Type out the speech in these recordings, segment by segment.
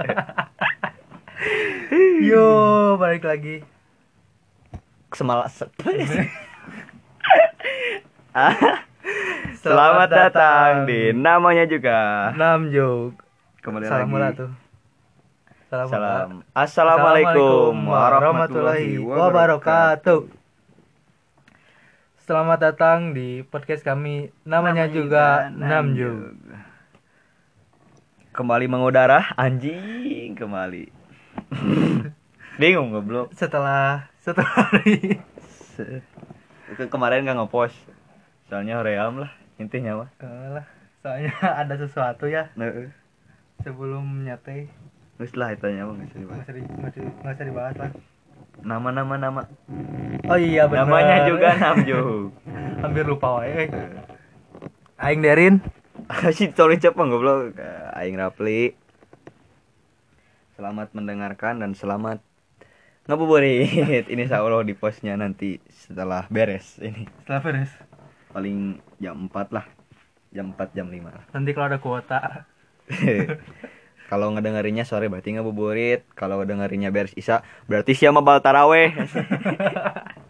Yo, balik lagi. Semal se- Selamat datang di namanya juga. Nam Jok. Kembali Salam lagi. tuh. Salam. Salam. Assalamualaikum warahmatullahi wabarakatuh. Selamat datang di podcast kami. Namanya, juga Nam Jok. Kembali mengudara anjing kembali. Bingung goblok. Setelah setelah hari Se- Itu kemarin gak ngepost. Soalnya ream lah intinya mah. Eh, lah, soalnya ada sesuatu ya sebelum nyate Terus lah itu mah nggak usah nggak dibahas. nggak usah- nggak dibahas lah. Nama-nama nama. Oh iya benar. Namanya juga Namjuk. Hampir lupa wae. Aing Derin. si sorry cepeng goblok. Aing Rapli. Selamat mendengarkan dan selamat ngabuburit. Ini insya Allah di postnya nanti setelah beres ini. Setelah beres. paling jam 4 lah. Jam 4 jam 5 lah Nanti kalau ada kuota. kalau ngedengerinnya sore berarti ngabuburit. Kalau ngedengerinnya beres isa berarti siapa bal taraweh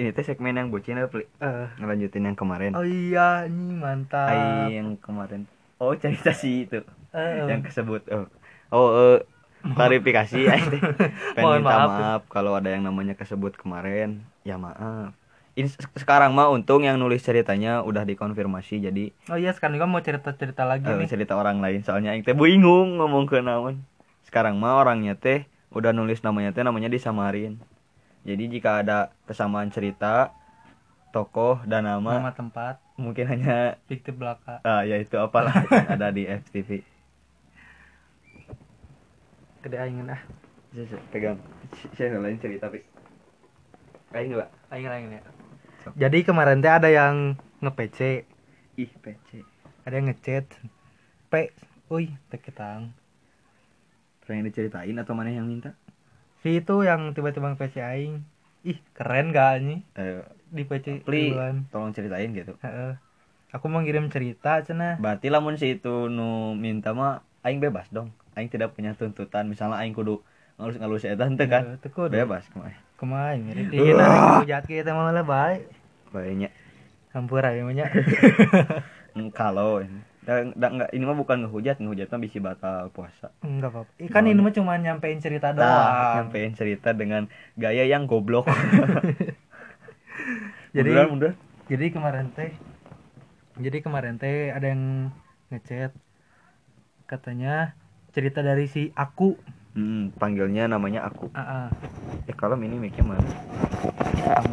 ini teh segmen yang bucin Rapli Eh, ngelanjutin yang kemarin. Oh iya, ini mantap. Ai, yang kemarin. Oh cerita sih itu. Eh, yang kesebut oh. Oh eh, klarifikasi pengen Mohon minta maaf. maaf, kalau ada yang namanya kesebut kemarin. Ya maaf. Ini se- sekarang mah untung yang nulis ceritanya udah dikonfirmasi jadi Oh iya, sekarang juga mau cerita-cerita lagi eh, nih. cerita orang lain. Soalnya aing teh bingung ngomong ke naon. Sekarang mah orangnya teh udah nulis namanya teh namanya disamarin jadi jika ada kesamaan cerita tokoh dan nama Nama tempat, mungkin hanya fiktif belaka. ah ya itu apalah ada di FTV Gede aing ah. Saya- saya pegang saya lain cerita tapi kayak enggak Aing aing ya. Jadi kemarin teh ada yang nge-PC, ih PC ada yang ngechat. P, uy, teh ketang. pengen diceritain atau mana yang minta Si itu yang tiba-tiba nge-PC aing. Ih, keren gak nih eh di PC Pli duluan. tolong ceritain gitu Heeh. Aku mau ngirim cerita cenah. berarti lamun si itu nu minta mah aing bebas dong aing tidak punya tuntutan misalnya aing kudu ngalus ngalus eta henteu kan kudu. bebas ke mana Kemain mirip hujat kita mah lah bae. banyak Hampura ya nya. kalau ini dan, enggak ini mah bukan ngehujat ngehujat mah bisa batal puasa Enggak apa-apa. Kan ini mah cuma nyampein cerita doang. nah nyampein cerita dengan gaya yang goblok Jadi- Munduran, munduran. Jadi kemarin teh Jadi kemarin teh ada yang ngechat katanya cerita dari si aku. Hmm, panggilnya namanya aku. Ah, ah. Eh kalau ini mic-nya mana?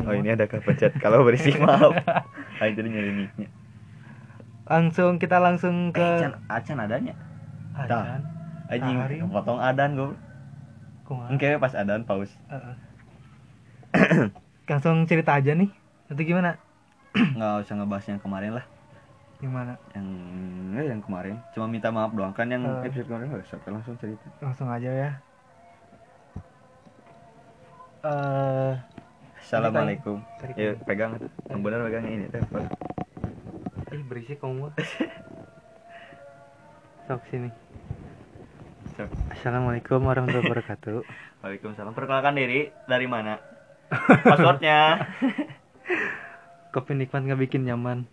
Oh ini ada kepencet. Kalau berisik maaf. Ayo jadi nyari mic-nya. Langsung kita langsung ke Acan, acan adanya. Adan. Anjing, potong adan gue. Oke pas adan pause. Heeh. langsung cerita aja nih. Itu gimana? Nggak usah ngebahas yang kemarin lah. Gimana? Yang eh, yang kemarin. Cuma minta maaf doang kan yang Eh. episode kemarin nggak usah langsung cerita. Langsung aja ya. Eh, Assalamualaikum. Ya pegang. Yang benar pegangnya ini telepon. Ih berisik kamu. Sok sini. Sok. Assalamualaikum warahmatullahi wabarakatuh. Waalaikumsalam. Perkenalkan diri dari mana? Passwordnya. Kopi nikmat nggak bikin nyaman.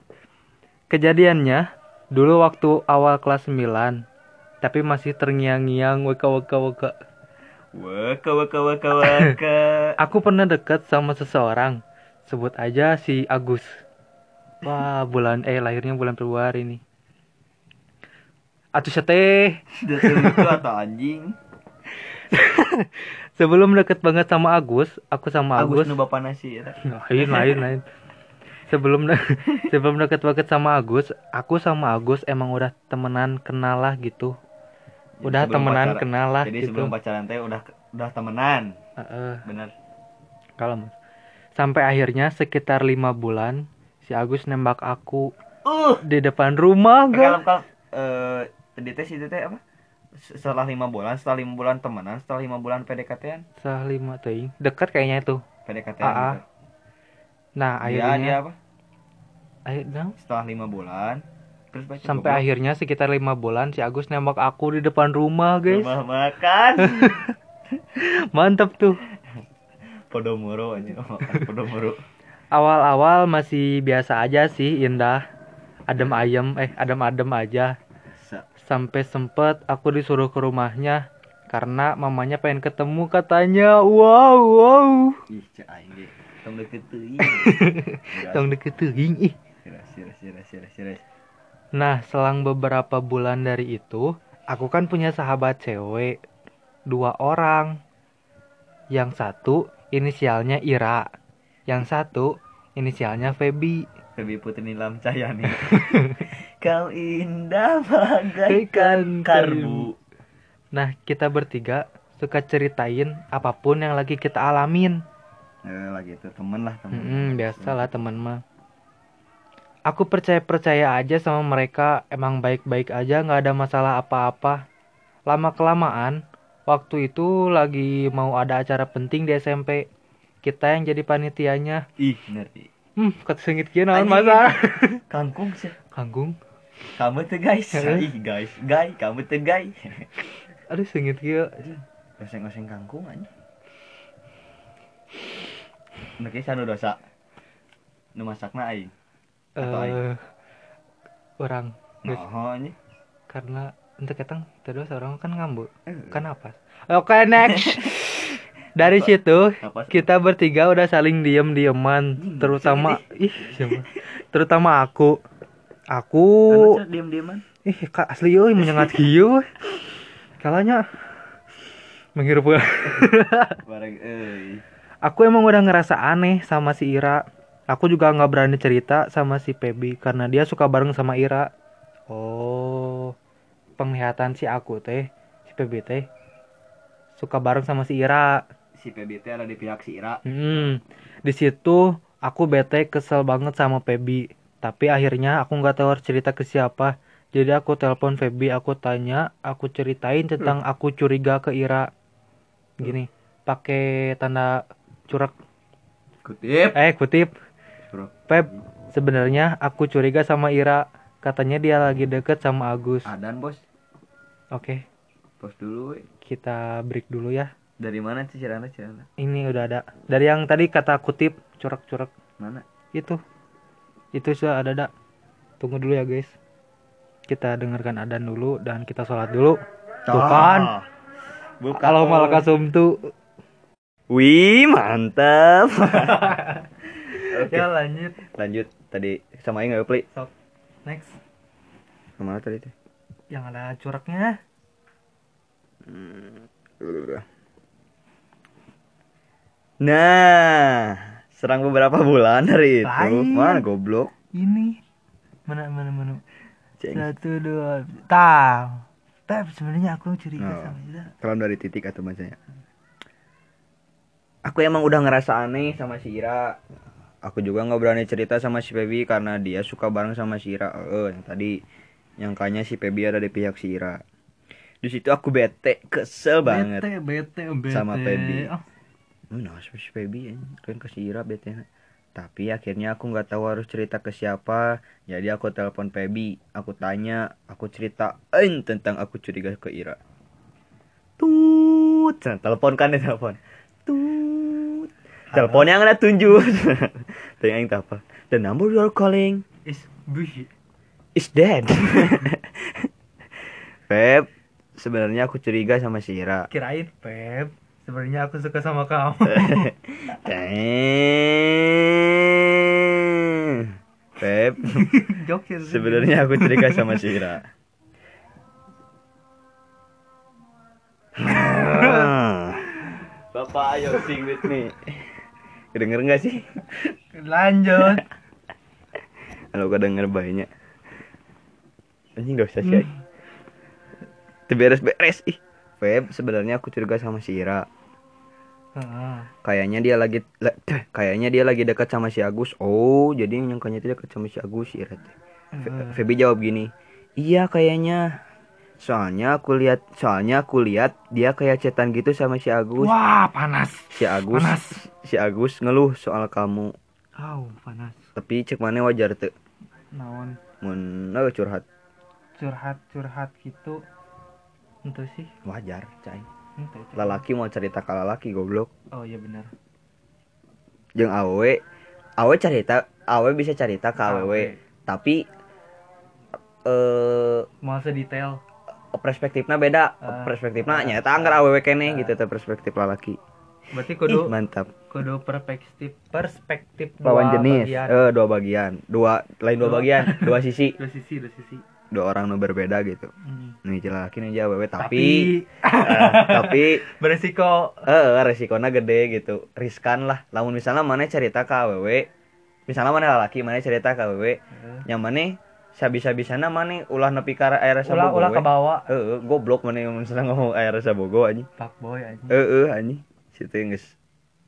Kejadiannya dulu waktu awal kelas 9 tapi masih terngiang-ngiang weka weka weka. Waka waka waka waka. Aku pernah deket sama seseorang. Sebut aja si Agus. Wah, bulan eh lahirnya bulan Februari nih. Atuh teh Dasar itu atau anjing? sebelum deket banget sama Agus, aku sama Agus Agus, nu bapak nasi ya. lain lain lain. Sebelum de- sebelum deket banget sama Agus, aku sama Agus emang udah temenan kenal lah gitu. Udah Sebelum temenan pacaran- kenal lah Jadi gitu. sebelum pacaran teh udah udah temenan. Heeh. Bener. kalau. Sampai akhirnya sekitar lima bulan si Agus nembak aku Uh, di depan rumah kalau gak? kalau eh teh situ teh apa? Setelah lima bulan, setelah lima bulan temenan, setelah lima bulan PDKT-an, Sah lima teuing. Dekat kayaknya itu. PDKT-an Ah, ah. gitu. Nah, Dia, dia akhirnya apa? dong. Setelah lima bulan Terus baca Sampai goblok. akhirnya sekitar lima bulan si Agus nembak aku di depan rumah guys. Rumah makan. Mantep tuh. Podomoro aja makan Podomoro. Awal-awal masih biasa aja sih Indah. Adem ayem eh adem-adem aja. Sa- Sampai sempet aku disuruh ke rumahnya karena mamanya pengen ketemu katanya. Wow wow. Ih, cek aing ge. Tong deket teuing. Tong deket teuing, ih. Nah, selang beberapa bulan dari itu, aku kan punya sahabat cewek dua orang. Yang satu inisialnya Ira, yang satu inisialnya Feby. Febi Putri Nilam Cahyani. Kau indah bagaikan karbu. Nah, kita bertiga suka ceritain apa pun yang lagi kita alamin. Eh, lagi itu temen lah temen. Hmm, biasalah teman mah. Aku percaya-percaya aja sama mereka, emang baik-baik aja, nggak ada masalah apa-apa. Lama kelamaan, waktu itu lagi mau ada acara penting di SMP. Kita yang jadi panitianya. Ih, ngerti. Hmm, kata sengit kieu naon Anjing. masa? Kangkung sih. Kanggung. Kamu tuh guys. Heeh. Ih, guys, guys, kamu tuh guys. Aduh sengit kieu. Oseng-oseng kangkung aja. Nuki sanu dosa. Nu masakna aing. Atau aing. Eh orang Geus. Nah, nya. karena untuk ketang terus orang kan ngambek. Eh. Kan apa? Oke, next. Dari situ Apa? kita bertiga udah saling diem-dieman Anjing, terutama ih siapa? Terutama aku. Aku diam-diaman. ih kak asli euy menyengat kieu kalanya menghirup euy. aku emang udah ngerasa aneh sama si Ira. Aku juga nggak berani cerita sama si Pebi karena dia suka bareng sama Ira. Oh penglihatan si aku teh si Pebi teh suka bareng sama si Ira Si PBT ada di pihak si Ira. Hmm, di situ aku bete kesel banget sama Feby. Tapi akhirnya aku nggak tahu harus cerita ke siapa. Jadi aku telepon Feby, aku tanya, aku ceritain tentang aku curiga ke Ira. Gini, pakai tanda curak. Kutip. Eh, kutip. Bro. Feb, sebenarnya aku curiga sama Ira. Katanya dia lagi deket sama Agus. Adan bos. Oke, Pos dulu. we. kita break dulu ya. Dari mana sih Cirana Cirana? Ini udah ada. Dari yang tadi kata kutip, curak-curak. Mana? itu itu sudah ada dak tunggu dulu ya guys kita dengarkan adan dulu dan kita sholat dulu tuh kan Buka. kalau malah kasum tuh Wih, mantap. Oke. ya lanjut Lanjut tadi sama nggak play. next Ke mana tadi teh? yang ada curaknya Nah, serang beberapa bulan dari itu. Lain. Mana goblok? ini mana mana mana Ceng. satu dua tahu tapi sebenarnya aku curiga Oh. sama Ira Salam dari titik atau bacanya. Aku emang udah ngerasa aneh sama si Ira. Aku juga nggak berani cerita sama si Pebi karena dia suka bareng sama si Ira. Eh, yang tadi nyangkanya si Pebi ada di pihak si Ira. Di situ aku bete, kesel banget. bete bete bete Sama Feby. Oh, Oh, nah, si Pebi kan ke si Ira bete. Tapi akhirnya aku nggak tahu harus cerita ke siapa. Jadi aku telepon Pebi. Aku tanya, aku ceritain tentang aku curiga ke Ira. Tut, telepon kan ya telepon. Tut. Telepon yang ada tunjuk. Tanya yang apa? The number you are calling is bullshit is dead. Feb, sebenarnya aku curiga sama si Ira. kirain Pep sebenarnya aku suka sama kamu ya, sebenarnya aku curiga sama si Ira. Bapak ayo sing with me. Kedenger nggak sih? lanjut Kalau kedenger banyak. Anjing gak usah sih. Itu beres-beres ih. Feb, sebenarnya aku curiga sama si Ira. Heeh. Kayaknya dia lagi la- kayaknya dia lagi dekat sama si Agus. Oh, jadi nyangkanya dia dekat sama si Agus si Ira. teh. Fe- Heeh. Feby jawab gini. Iya kayaknya. Soalnya aku lihat soalnya aku lihat dia kayak cetan gitu sama si Agus. wah panas Si Agus panas si Agus ngeluh soal kamu. Au, panas Tapi cek mana wajar tuh. naon mun eh, curhat curhat curhat gitu itu sih wajar Cai. Lalaki mau cerita ke lalaki goblok. Oh iya benar. Jeung awe awe cerita awe bisa cerita ke Awe. tapi eh mau sedetail? perspektifnya beda. Ah. perspektifnya Ah. nyata anggar awewe kene Ah. gitu teh perspektif lalaki berarti Ih, kudu mantap. kudu perspektif perspektif lawan dua jenis. bagian. eh dua bagian. Dua lain dua Dua. bagian. Dua sisi. Dua sisi dua sisi dua orang nu berbeda gitu Hmm. nih laki nih awewe tapi tapi eh, tapi beresiko eh resikonya gede gitu riskan lah lamun misalnya mana cerita ke awewe misalnya mana laki mana cerita ke awewe yang mana sabisa bisana mana ulah nepi ka air rasa ulah ulah ke bawah Heeh, goblok mana yang misalnya ngomong air rasa bogo anjing. pak boy aja Heeh, anjing. Situ yang geus.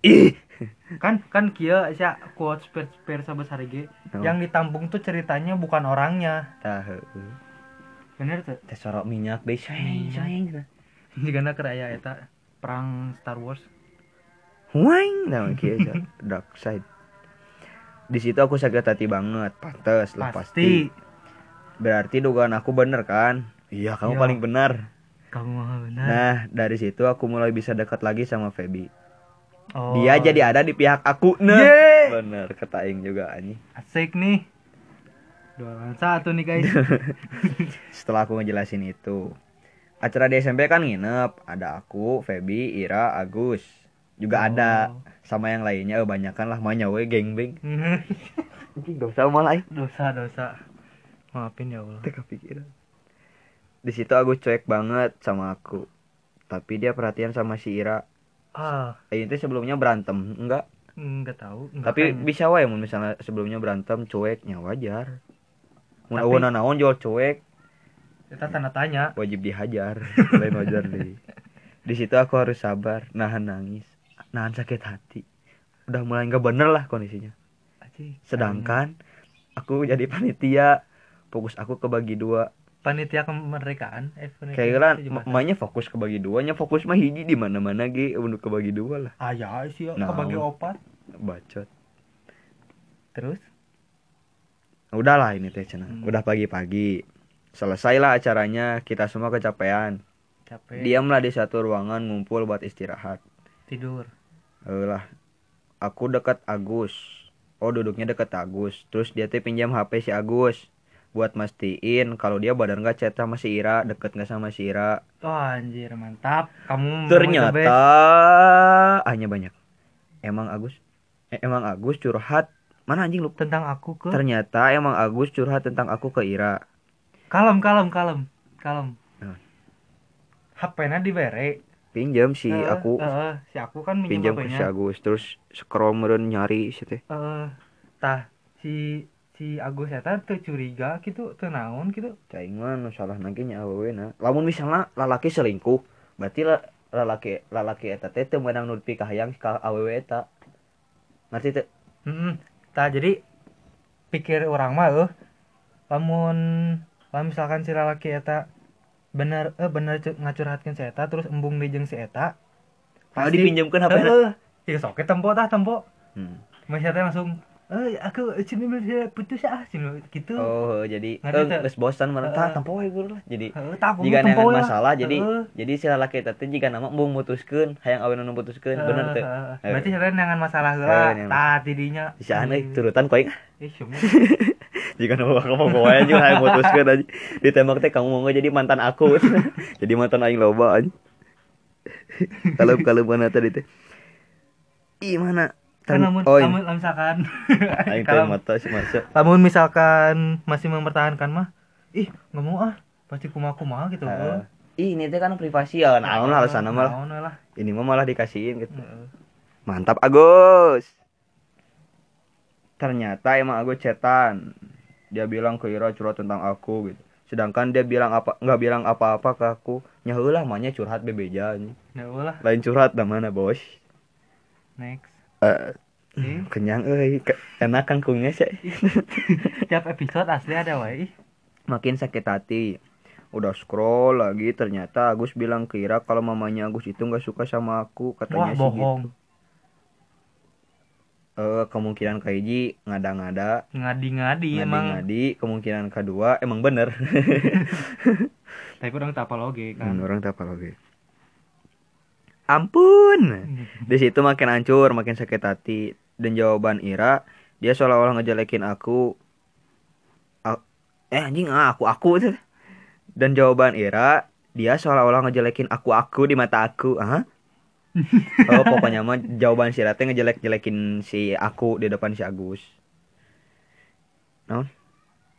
Ih. kan kan kia sih quotes per per besar ge Oh. yang ditampung tuh ceritanya bukan orangnya Tah heeh. bener tuh Teh sorok minyak deh sayang sayang. jika nak keraya eta perang Star Wars Huang, nah kieu aja. dark side. Di situ aku sakit hati banget, pantes lah pasti. Berarti dugaan aku bener kan? Iya, kamu Iya. paling benar. kamu benar Nah, dari situ aku mulai bisa dekat lagi sama Feby. Oh, Dia jadi ada di pihak aku. Nah, Yeay. bener kata Aing juga anjing. asik nih dua lawan satu nih guys Setelah aku ngejelasin itu, acara di SMP kan nginep. Ada aku, Feby, Ira, Agus. Juga Oh. ada sama yang lainnya kebanyakan lah maunya we gengbeng. Anjing dosa malah dosa dosa maafin ya Allah Teh kepikiran. Di situ Agus cuek banget sama aku. Tapi dia perhatian sama si Ira. Ah. Aing itu sebelumnya berantem, enggak? nggak tahu nggak Tapi kayaknya. bisa wae mun misalnya sebelumnya berantem cueknya wajar. Mun aweuna naon jual cuek, kita tanda tanya. Wajib dihajar lain wajar deh di situ aku harus sabar nahan nangis nahan sakit hati. Udah mulai nggak bener lah kondisinya. Sedangkan aku jadi panitia fokus aku kebagi dua panitia kemerdekaan eh panitia kayak kan mainnya fokus kebagi dua nya fokus mah hiji di mana mana ge untuk kebagi dua lah. Ah ya sih Nah. kebagi opat. Bacot. Terus? Udahlah ini teh cenah. Hmm. udah pagi-pagi. Selesailah acaranya kita semua kecapean. Capek. Diamlah di satu ruangan ngumpul buat istirahat. Tidur. Lah aku dekat Agus. Oh duduknya dekat Agus. Terus dia teh pinjam HP si Agus buat mastiin kalau dia badan nggak chat sama si Ira deket nggak sama si Ira. Oh anjir mantap. Kamu ternyata best. hanya banyak. Emang Agus? Eh, emang Agus curhat? Mana anjing lu? Tentang aku ke? Ternyata emang Agus curhat tentang aku ke Ira. Kalem kalem kalem kalem. Nah. HP-nya dibere pinjam si Eh, aku. eh, si aku kan pinjam ke si Agus terus scroll meren nyari sih teh eh tah si si Agus eta tuh curiga gitu tuh naon gitu Cai mah nu salah nage nya awewe na. Lamun misalnya lalaki selingkuh, berarti la, lalaki lalaki eta teh teu meunang nudupi ka hayang ka awewe eta. Ngerti teu? tah jadi pikir orang mah eh lamun lamun misalkan si lalaki eta bener eh bener cu- ngacurhatkeun si eta terus embung di jeung si eta Kalau dipinjamkeun HP na. Heeh. Ya sok tempo tah tempo. Hmm. Masih teh langsung eh aku bisa putus ah sini gitu. Oh, jadi Ngerti eh teu? geus bosan tah Heeh. tempo guru lah. Jadi tah jika lah. masalah jadi Heeh. jadi si lalaki eta teh jika nama embung mutuskeun, hayang awewe nu putuskeun, bener teu? Heeh, heeh. Berarti sebenarnya dengan masalah heula dengan tah tidinya. Bisa aneh turutan koing. Eh, Jika nama kamu bawa aja hayang mutuskeun aja. Ditembak teh kamu mau jadi mantan aku. jadi mantan aing loba aja. Kalau kalau mana tadi teh. Ih mana? Kan namun oh, ini. namun lamun misalkan teh kalau mata si masa. lamun misalkan masih mempertahankan mah ih nggak mau ah pasti kumaha kumaha gitu Heeh. Ih, ini teh kan privasi ya. Naon lah alasan mah. Naon we lah Ini mah malah dikasihin gitu. Heeh. Mantap Agus. Ternyata emang Agus cetan. Dia bilang ke Ira curhat tentang aku gitu. Sedangkan dia bilang apa nggak bilang apa-apa ke aku. Nya heula mahnya curhat bebeja nih. ya ulah Lain curhat da mana, Bos? next Eh, Ih, kenyang euy, Ke- enak kangkungnya sih. tiap episode asli ada wae ih. Makin sakit hati. Udah scroll lagi ternyata Agus bilang ke Ira kalau mamanya Agus itu nggak suka sama aku wah katanya sih bohong gitu. eh kemungkinan kaiji ngada-ngada ngadi-ngadi emang ngadi-ngadi kemungkinan kedua emang bener tapi orang tak apa loge kan Hmm, orang tak apa lagi ampun. Di situ makin hancur makin sakit hati. Dan jawaban Ira dia seolah-olah ngejelekin aku. A- eh anjing ah aku aku. Dan jawaban Ira dia seolah-olah ngejelekin aku aku di mata aku. Ah oh pokoknya mah jawaban si Ira teh ngejelek-jelekin si aku di depan si Agus. Non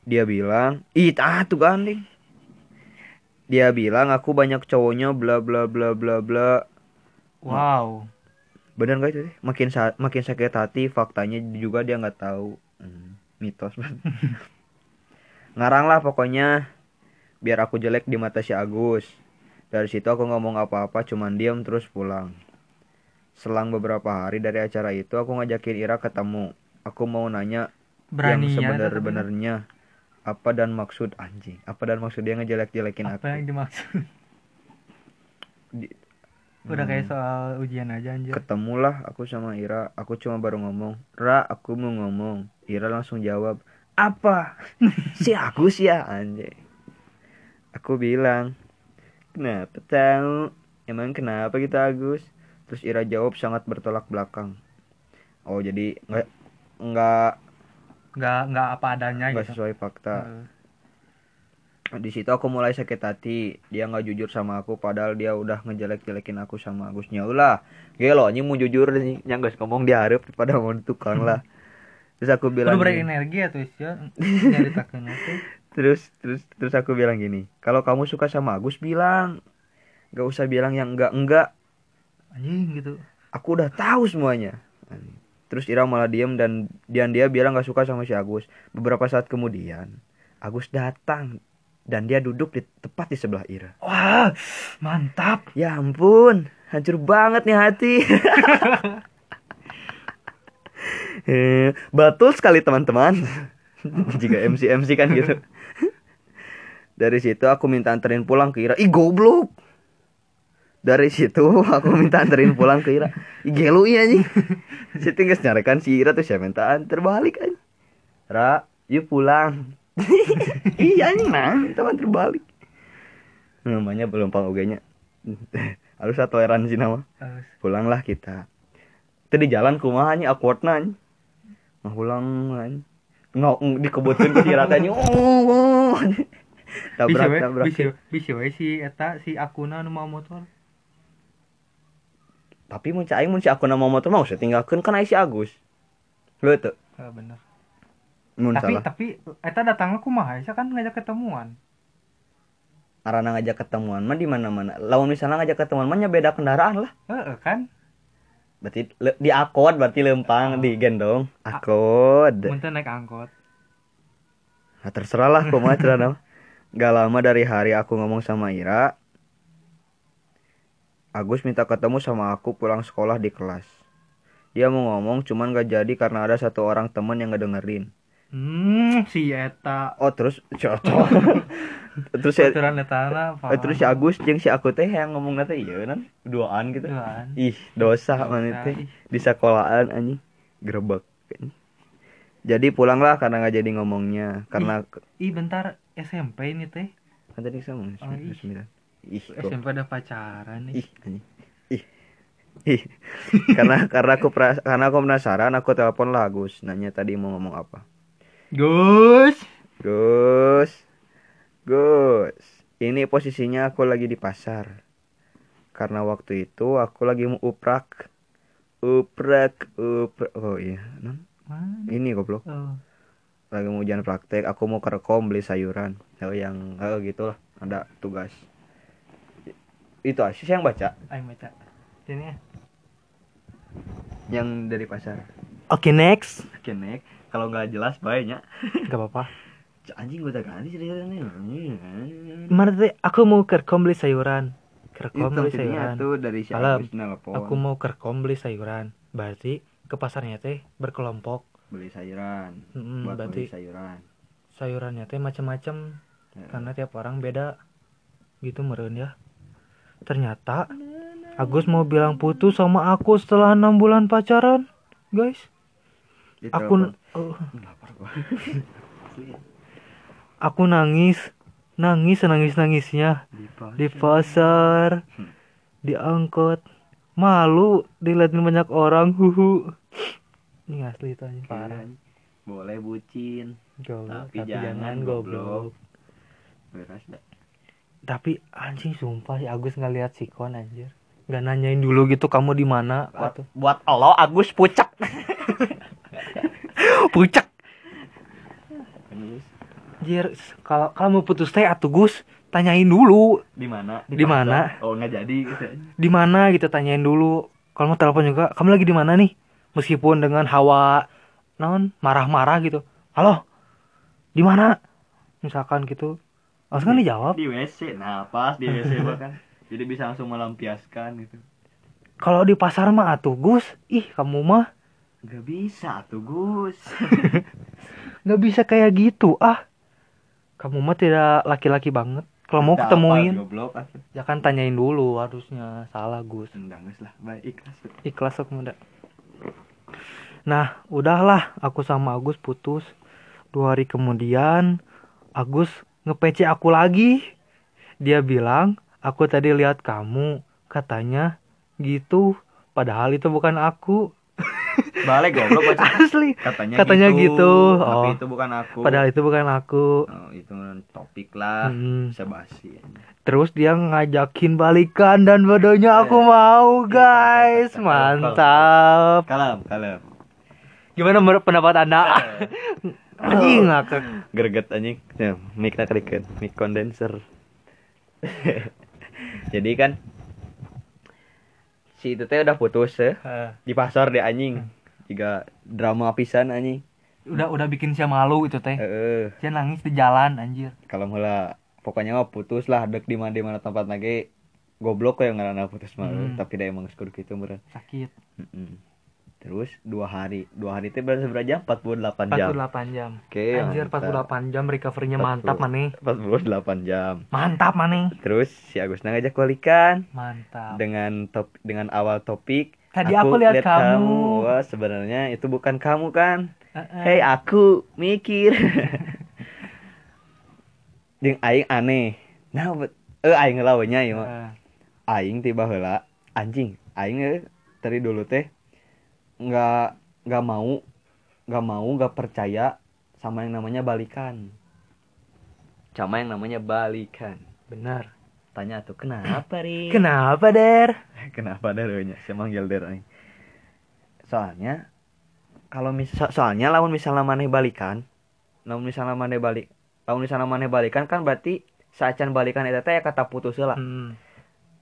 dia bilang ih ah tuh gandeng dia bilang aku banyak cowoknya bla bla bla bla bla wow. Bener gak itu makin sa- makin sakit hati faktanya juga dia nggak tahu. Hmm, mitos. Banget ngarang lah pokoknya biar aku jelek di mata si Agus. Dari situ aku ngomong apa-apa cuman diam terus pulang. Selang beberapa hari dari acara itu aku ngajakin Ira ketemu. Aku mau nanya berani yang sebenar-benarnya apa dan maksud anjing. Apa dan maksud dia ngejelek-jelekin apa aku? yang dimaksud? Di- udah Hmm. kayak soal ujian aja anjir. Ketemulah aku sama Ira. Aku cuma baru ngomong Ra aku mau ngomong. Ira langsung jawab apa? Si Agus ya anjay aku bilang kenapa tahu emang kenapa kita Agus? Terus Ira jawab sangat bertolak belakang. Oh jadi nggak nggak nggak nggak apa adanya nggak gitu. sesuai fakta. Heeh. Di situ aku mulai sakit hati. Dia nggak jujur sama aku padahal dia udah ngejelek-jelekin aku sama Agusnya ulah gelo anjing mau jujur nih. Yang guys ngomong dia harap pada mau tukang lah. Terus aku bilang Udah berenergi ya tuh ya. Terus terus terus aku bilang gini. Kalau kamu suka sama Agus bilang. Nggak usah bilang yang enggak enggak anjing gitu. Aku udah tahu semuanya. Terus Ira malah diem dan dan dia bilang nggak suka sama si Agus. Beberapa saat kemudian Agus datang dan dia duduk di tepat di sebelah Ira wah mantap Ya ampun, hancur banget nih hati. Eh, Betul sekali teman-teman. Jika MC MC kan gitu. Dari situ aku minta anterin pulang ke Ira. Ih goblok. Dari situ aku minta anterin pulang ke Ira. Ih gelu iya nih. Situ nyarekan si Ira tuh saya minta anter balik kan. Ra, yuk pulang. iya nih nah, minta anter balik. Namanya belum nya. Harus toleransi nama. Pulanglah kita. Itu di jalan kumaha nya awkward nan mau pulang nan nggak di kebutuhan ke siratanya oh bisa tabrak we tabrak. bisa bisa si eta si akuna nu mau motor? Tapi mun cai mun si aku nama motor mau saya tinggalkan kan si Agus. Lu tuh Ah, bener mun tapi salah. tapi eta datang aku mah ya kan ngajak ketemuan. Arana ngajak ketemuan mah di mana mana lawan misalnya ngajak ketemuan mah nya beda kendaraan lah. Heeh kan? Berarti le- di akod berarti lempang Oh. di gendong. Akod mun teu naik angkot. Nah, terserah lah kumaha cenah Gak lama dari hari aku ngomong sama Ira Agus minta ketemu sama aku pulang sekolah di kelas. Dia mau ngomong cuman gak jadi karena ada satu orang temen yang ngedengerin hmm si eta. Oh terus cocok Terus ya eh, terus si Agus jeung si aku teh yang ngomong nanti iya kan? Duaan gitu. Duaan. Ih dosa mana teh? di sekolahan anjing. Grebek jadi pulanglah karena nggak jadi ngomongnya. Karena ih bentar. SMP ini teh. Kan tadi sama Oh, ih. SMP ada pacaran nih ih anjing. ih. Ih. Karena karena aku karena aku penasaran aku telepon lah Gus nanya tadi mau ngomong apa Gus. Gus. Gus. Ini posisinya aku lagi di pasar. Karena waktu itu aku lagi mau uprak. Uprak uprak. Oh iya. Non mana? Ini goblok. Oh. Lagi mau ujian praktek aku mau ke rekom beli sayuran. Oh yang oh gitu lah ada tugas. Itu Asis yang baca? Ayo baca. Ini ya. Yang dari pasar. Oke next. Oke nek kalau nggak jelas baiknya. Gak apa-apa. Anjing gue tak ganti ceritanya Mana teh aku mau ke rekom beli sayuran. Ke itu rekom beli sayuran. tuh dari si Alam, aku mau ke rekom beli sayuran. Berarti ke pasarnya teh berkelompok. Beli sayuran. Mm, buat berarti beli sayuran. sayurannya teh macam-macam Ya. karena tiap orang beda. Gitu meren ya. Ternyata Agus mau bilang putus sama aku setelah enam bulan pacaran guys aku uh, lapar gua aku nangis nangis nangis nangisnya. Di pasar. Hmm. diangkut malu dilihatin banyak orang huhu. Ini asli aja. Parah. Boleh bucin Goblok, Tapi jangan goblok. beres dah. Tapi anjing sumpah si Agus nggak lihat sikon anjir. Nggak nanyain dulu gitu kamu di mana? Buat, buat lo Agus pucak pucak anjir kalau kamu putus teh atuh Gus tanyain dulu. Di mana? Di mana? oh nggak jadi gitu di mana gitu tanyain dulu. Kalau mau telepon juga kamu lagi di mana nih? Meskipun dengan hawa non marah-marah gitu. Halo di mana? Misalkan gitu. Langsung kan dijawab. di WC nah pas di WC bahkan jadi bisa langsung melampiaskan gitu. Kalau di pasar mah atuh Gus. Ih kamu mah nggak bisa tuh Gus. Nggak bisa kayak gitu ah. Kamu mah tidak laki-laki banget. Kalau mau ketemuin goblok atuh. ya kan tanyain dulu harusnya. Salah Gus. Lah. Baik ikhlas. Ikhlas sok muda nah udahlah. Aku sama Agus putus. Dua hari kemudian Agus nge-PC aku lagi. Dia bilang aku tadi lihat kamu. Katanya gitu. Padahal itu bukan aku balik goblok asli. Katanya, Katanya gitu. tapi Oh. itu bukan aku. Padahal itu bukan aku. Oh, itu topik lah. Hmm. bisa basi terus dia ngajakin balikan dan bodohnya aku mau guys. mantap. kalem kalem. Gimana menurut pendapat anda? Anjing ngakak. Greget anjing. Ya mic na kerikeun mic condenser. Jadi kan si itu teh udah putus ya di pasar deh anjing. Jika drama pisan anjing. Udah udah bikin saya malu itu teh. Saya nangis di jalan anjir. Kalau mula pokoknya mah putus lah dek di mana di mana tempat lagi goblok yang ngarana putus mah Hmm. tapi dia emang sekudu gitu meureun. Sakit. Mm-mm. Terus dua hari dua hari itu berapa jam? 48 jam. 48 jam. Oke anjir mantap. 48 jam recovery-nya 40. mantap maneh 48 jam. Mantap maneh terus si Agusna ngajak balikan mantap. Dengan top dengan awal topik Tadi aku lihat kamu. wah sebenarnya itu bukan kamu kan? Heeh. hei aku mikir. Jeung aing aneh. Nah eh aing ngelawannya ieu mah Heeh. aing tiba heula anjing aing eh, dari dulu teh nggak nggak mau nggak mau nggak percaya sama yang namanya balikan. Sama yang namanya balikan. Benar. Tanya tuh kenapa ri? Kenapa der? Kenapa nya saya manggil der aing soalnya kalau misal soalnya lawan misalnya maneh balikan lawan misalnya maneh balik lawan misalnya maneh balikan kan berarti saacan balikan teh ya kata putus lah. Hmm.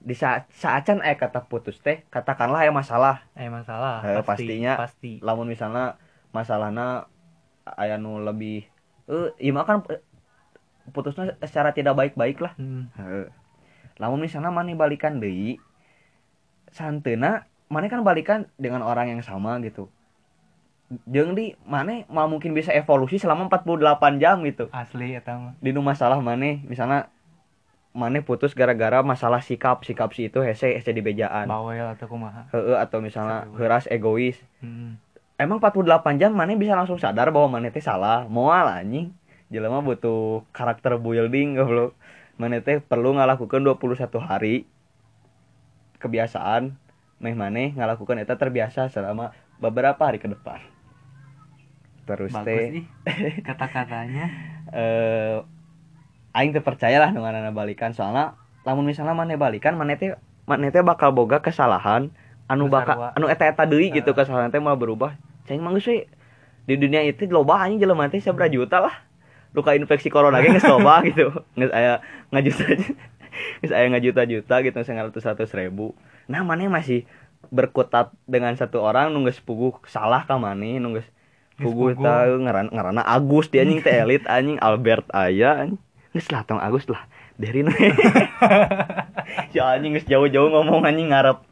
Di saat saacan aya kata putus teh katakanlah ya masalah eh masalah Eh, pasti pastinya. pasti lamun misalnya masalahnya aya nu lebih eh iya mah kan eh, putusnya secara tidak baik-baik lah Hmm. Heeh. lamun misalnya maneh balikan deui santena maneh kan balikan dengan orang yang sama gitu jeung di maneh mah mungkin bisa evolusi selama 48 jam gitu asli mah di nu masalah maneh misalnya maneh putus gara-gara masalah sikap sikap si itu hese hese di bejaan. Bawel atau kumaha? Heeh, atau misalnya heras egois. Hmm. emang 48 jam maneh bisa langsung sadar bahwa maneh teh salah. Moal anjing. Jelema butuh karakter building goblok. Maneh teh perlu ngalakukan 21 hari. Kebiasaan meh maneh ngalakukan eta terbiasa selama beberapa hari ke depan. Terus bagus teh kata-katanya. Eh aing teh percaya lah dengan anak balikan soalnya lamun misalnya maneh balikan maneh teh maneh teh bakal boga kesalahan anu Nu bakal anu eta eta deui gitu kesalahan teh malah berubah. Cing mah geus we di dunia itu loba anjing jelema teh sabaraha juta lah. Luka infeksi corona ge geus loba gitu. Geus aya ngajuta geus aya ngajuta-juta gitu ratus ratus ribu. Nah maneh masih berkutat dengan satu orang nu geus puguh salah ka maneh nu geus Geus puguh puguh. tah ngaran ngaranna Agus dia anjing teh elit anjing Albert aya anjing geus lah tong Agus lah. Derin we. si anjing geus jauh-jauh ngomong anjing ngarep.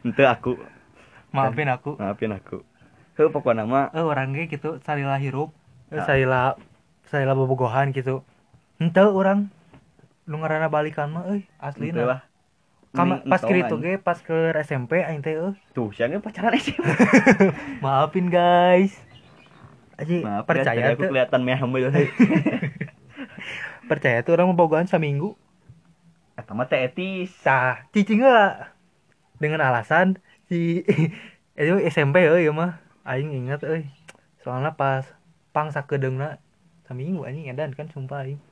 Henteu aku. Maafin aku. Maafin aku. Heuh pokokna mah. Eh orang ge gitu salila hirup. Eh, Ah. salila salila bobogohan gitu ente orang lu ngarana balikan mah euy asli henteu lah. Kama, pas ke itu anjing. ge pas ke SMP aing teh euy. Tuh siang ge pacaran SMP maafin guys. Aji, Maaf percaya ya, aku tuh kelihatan mehmel percaya tuh orang bogaan seminggu. Eta mah teh etis. Tah, cicing lah dengan alasan si itu SMP euy ya mah. Aing ingat euy. Soalnya pas pang sakedeungna seminggu anjing edan kan sumpah aing.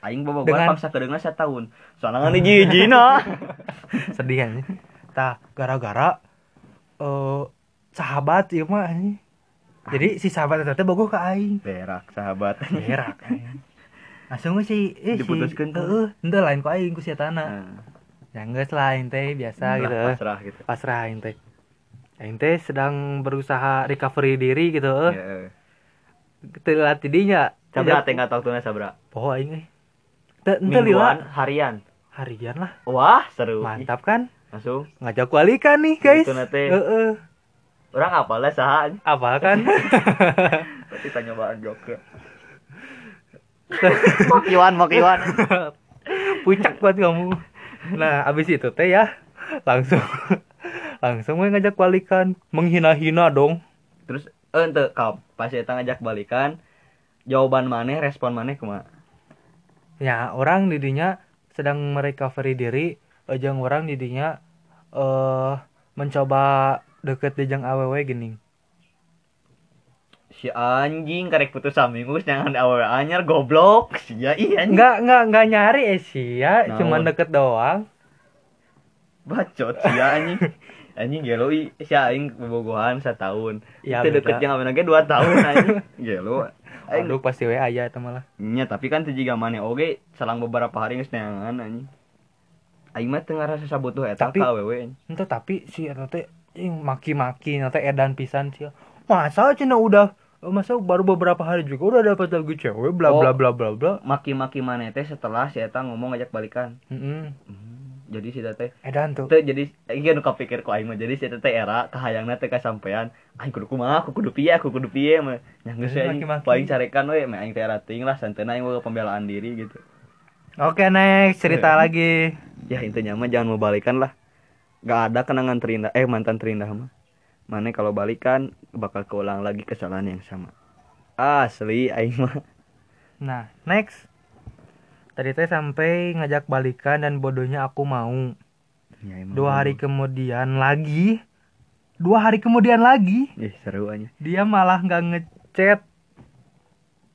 Aing bobogohan Dengan- pangsa kedengar setahun Soalnya kan dijijina sedih anjing. Tah gara-gara eh sahabat ieu mah anjing. Jadi si sahabat teh bogoh ka aing. Berak sahabat. Berak anjing langsung we si eh si Diputuskeun tuh. heeh henteu lain ku aing ku si etana Nah, ya geus lah teh biasa gitu. pasrah gitu. Pasrah aing teh. Sedang berusaha recovery diri gitu eh Ya, teu latih dinya Sabra teh nggak tahu tuh sabra. Poho aing teu teu lila. harian. Harian lah. Wah seru. Mantap kan? Langsung. Ngajak kualikan nih guys. Gitu na teh. heeh. Orang apa lah saha? Apa kan? Berarti tanya bahan joker Mokiwan mokiwan puncak buat kamu. Nah abis itu teh ya langsung langsung ngajak balikan. Menghina-hina dong. Terus eh ente kau pas eta ngajak balikan jawaban maneh respon maneh kumaha? Ya orang didinya sedang merecovery diri. Ejang orang didinya eh mencoba deket dijang awewe gini si anjing karek putus saminggu jangan awewe anyar goblok. Sia ih anjing. Nggak nggak nggak nyari eh ya Naon? cuman deket doang. Bacot sia anjing. Anjing gelo i si aing bobogohan setahun. Ya, itu deket aweuna ge 2 tahun anjing. Gelo. Aing aduh pasti we aya eta malah nya tapi kan teu jiga maneh oge selang beberapa hari geus neangan anjing. Aing mah teu ngarasa sabutuh eta Tapi- ka awewe ente tapi si eta teh maki-maki nanti edan pisan sih masa cina udah masa baru beberapa hari juga udah dapat lagu cewek bla Oh. bla bla bla. Bla maki-maki maneh teh setelah si eta ngomong ngajak balikan. Mm-mm. Hmm, jadi si teh edan tuh. Teu jadi ieu nu kapikir ku aing mah jadi si teh era kahayangna teh kasampean aing kudu kumaha aku kudu piye aku kudu piye mah. Nya geus we anjing Maki-maki. paling carekan we mah aing teh era ting lah santeuna aing pembelaan diri gitu. Oke next cerita lagi. Ya intinya mah jangan mau balikan lah. Gak ada kenangan terindah eh mantan terindah mah mana kalau balikan bakal keulang lagi kesalahan yang sama. Asli aing mah. Nah next. Tadi teh sampai ngajak balikan dan bodohnya aku mau. Ya, emang dua hari kemudian lagi. Dua hari kemudian lagi. Ih seru aja. Dia malah nggak ngechat.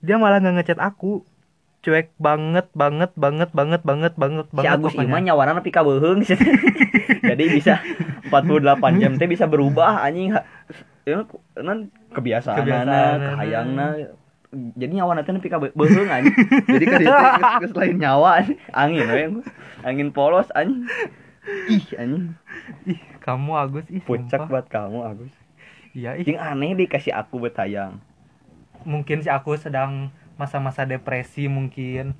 Dia malah nggak ngechat aku. Cuek banget banget banget banget banget banget si banget Agus pokoknya. Iman nyawaran tapi kabeheung jadi bisa 48 jam teh bisa berubah anjing. Ya, kan kebiasaan Kebiasaan, kahayangna jadi nyawa nanti nepi ka be- beheung anjing. Jadi kan itu geus- geus lain nyawa anjing. angin we angin polos anjing. Ih anjing. Ih kamu Agus ih puncak buat kamu Agus. Iya ih. Jeung aneh dikasih aku betayang. mungkin si aku sedang masa-masa depresi mungkin.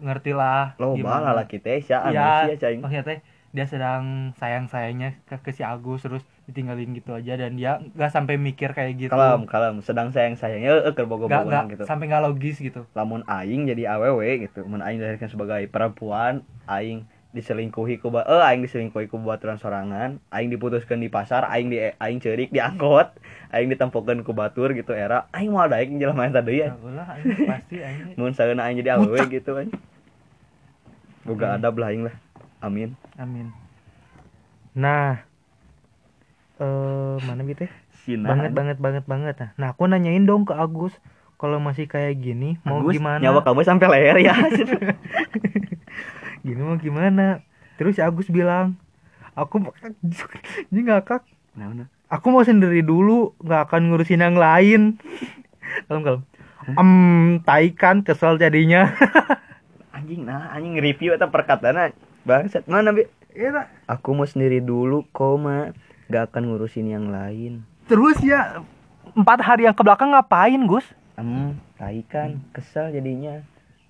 Ngerti lah Lo teh sia aneh Iya, sih ya cing. maksudnya teh dia sedang sayang-sayangnya ke, ke si Agus terus ditinggalin gitu aja. Dan dia nggak sampai mikir kayak gitu. Kalem kalem. Sedang sayang sayangnya eh bogo-bogoan nggak gitu. sampai nggak logis gitu. Lamun aing jadi awewe gitu, mun aing dilahirkan sebagai perempuan, aing diselingkuhi ku eh aing diselingkuhi ku baturan sorangan, aing diputuskan di pasar, aing di aing ceurik diangkot, aing ditempokeun ku batur gitu era, aing mau daek jelema eta deui ya. Anjing, pasti anjing. Mun saeuna aing jadi awewe gitu kan. Boga adab lah aing lah. Amin. amin. Nah eh mana gitu banget banget banget banget. Nah. nah aku nanyain dong ke Agus kalau masih kayak gini mau Agus, gimana? Nyawa kamu sampai leher ya. gini mau gimana? Terus Agus bilang aku ini ngakak Nah, nah. aku mau sendiri dulu nggak akan ngurusin yang lain. Kalem kalem. Em taikan kesel jadinya. Anjing nah anjing review atau perkataan bangsat. Mana bi? Iya, aku mau sendiri dulu koma. Gak akan ngurusin yang lain. Terus ya empat hari yang ke belakang ngapain Gus? Em tai kan. Kesel jadinya.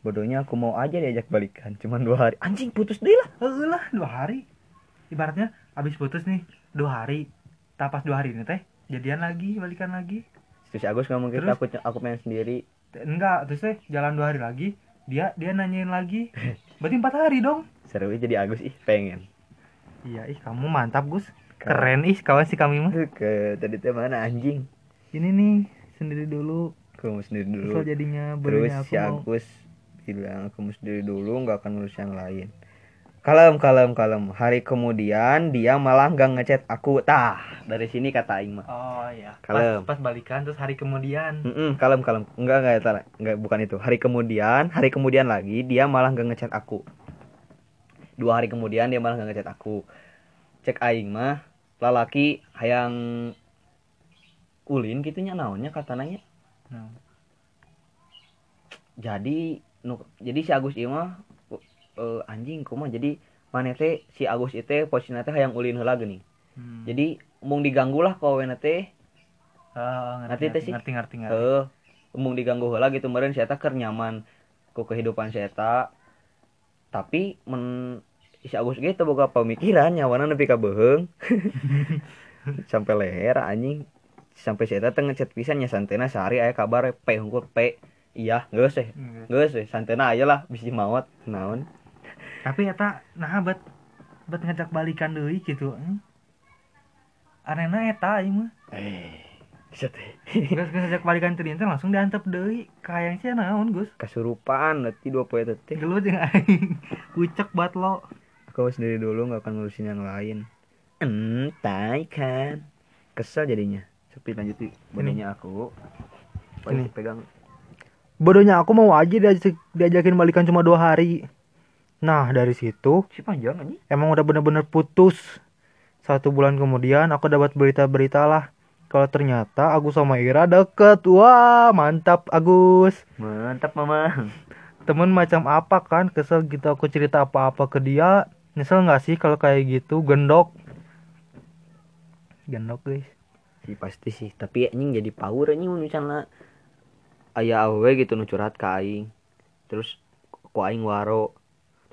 Bodohnya aku mau aja diajak balikan. Cuman dua hari. Anjing putus deh lah. Lah dua hari. Ibaratnya abis putus nih dua hari. Tapas dua hari ini teh jadian lagi balikan lagi. Terus Agus ngomong gitu aku aku pengen sendiri. Enggak terus teh jalan dua hari lagi dia dia nanyain lagi. Berarti empat hari dong. Seru jadi Agus ih pengen. Iya ih kamu mantap Gus. Keren ih kawan si kami mah. Ke tadi teh mana anjing? Ini nih sendiri dulu. Kamu sendiri dulu. kesel jadinya terus aku si mau. Agus bilang kamu sendiri dulu nggak akan ngurus yang lain kalem kalem kalem. Hari kemudian dia malah nggak ngechat aku. Tah dari sini kata Aing mah. Oh ya Kalem. pas, pas balikan terus hari kemudian. Mm-mm, kalem kalem. Enggak enggak enggak, enggak bukan itu. Hari kemudian hari kemudian lagi dia malah nggak ngechat aku. Dua hari kemudian dia malah nggak ngechat aku. Cek aing mah lalaki hayang ulin gitunya naonnya kata nanya Nah, jadi nu, jadi si Agus ieu eh, anjing kumaha jadi mana teh si Agus itu posisinya teh hayang ulin heula geuning hmm. jadi mung diganggu lah kawena teh Oh, Ngerti teh sih? ngerti ngerti ngerti Heeh. Mung diganggu heula gitu si eta keur nyaman ku kehidupan si eta. Tapi men si Agus gitu boga pemikiran nyawana nepi ka beheung. Sampai leher anjing. Sampai eta teh ngechat pisan nya santena sehari aya kabar pe hungkur pe. Iya, geus. Nggak. Geus teh santena aya lah bisi maot naon. Tapi eta nah bet bet ngajak balikan deui gitu hmm. Arena eta ieu mah Eh. Gus gus ngajak balikan teh langsung diantep deui ka hayang sia naon Gus Kasurupan berarti dua poe teh. teh. gelut jeung aing ucek bat lo Aku sendiri dulu nggak akan ngurusin yang lain. Entai kan. Kesel jadinya. Sepi lanjut di badannya aku. Ini. Ini pegang. bodohnya aku mau aja diajak, diajakin balikan cuma dua hari nah dari situ Si panjang anjing. emang udah bener-bener putus satu bulan kemudian aku dapat berita-berita lah kalau ternyata Agus sama Ira deket wah mantap Agus Mantap mama. temen macam apa kan kesel gitu aku cerita apa-apa ke dia nyesel nggak sih kalau kayak gitu gendok gendok guys Si pasti sih. Tapi anjing jadi power anjing mun misalnya aya awewe gitu nu curhat ka aing. Terus ku aing waro.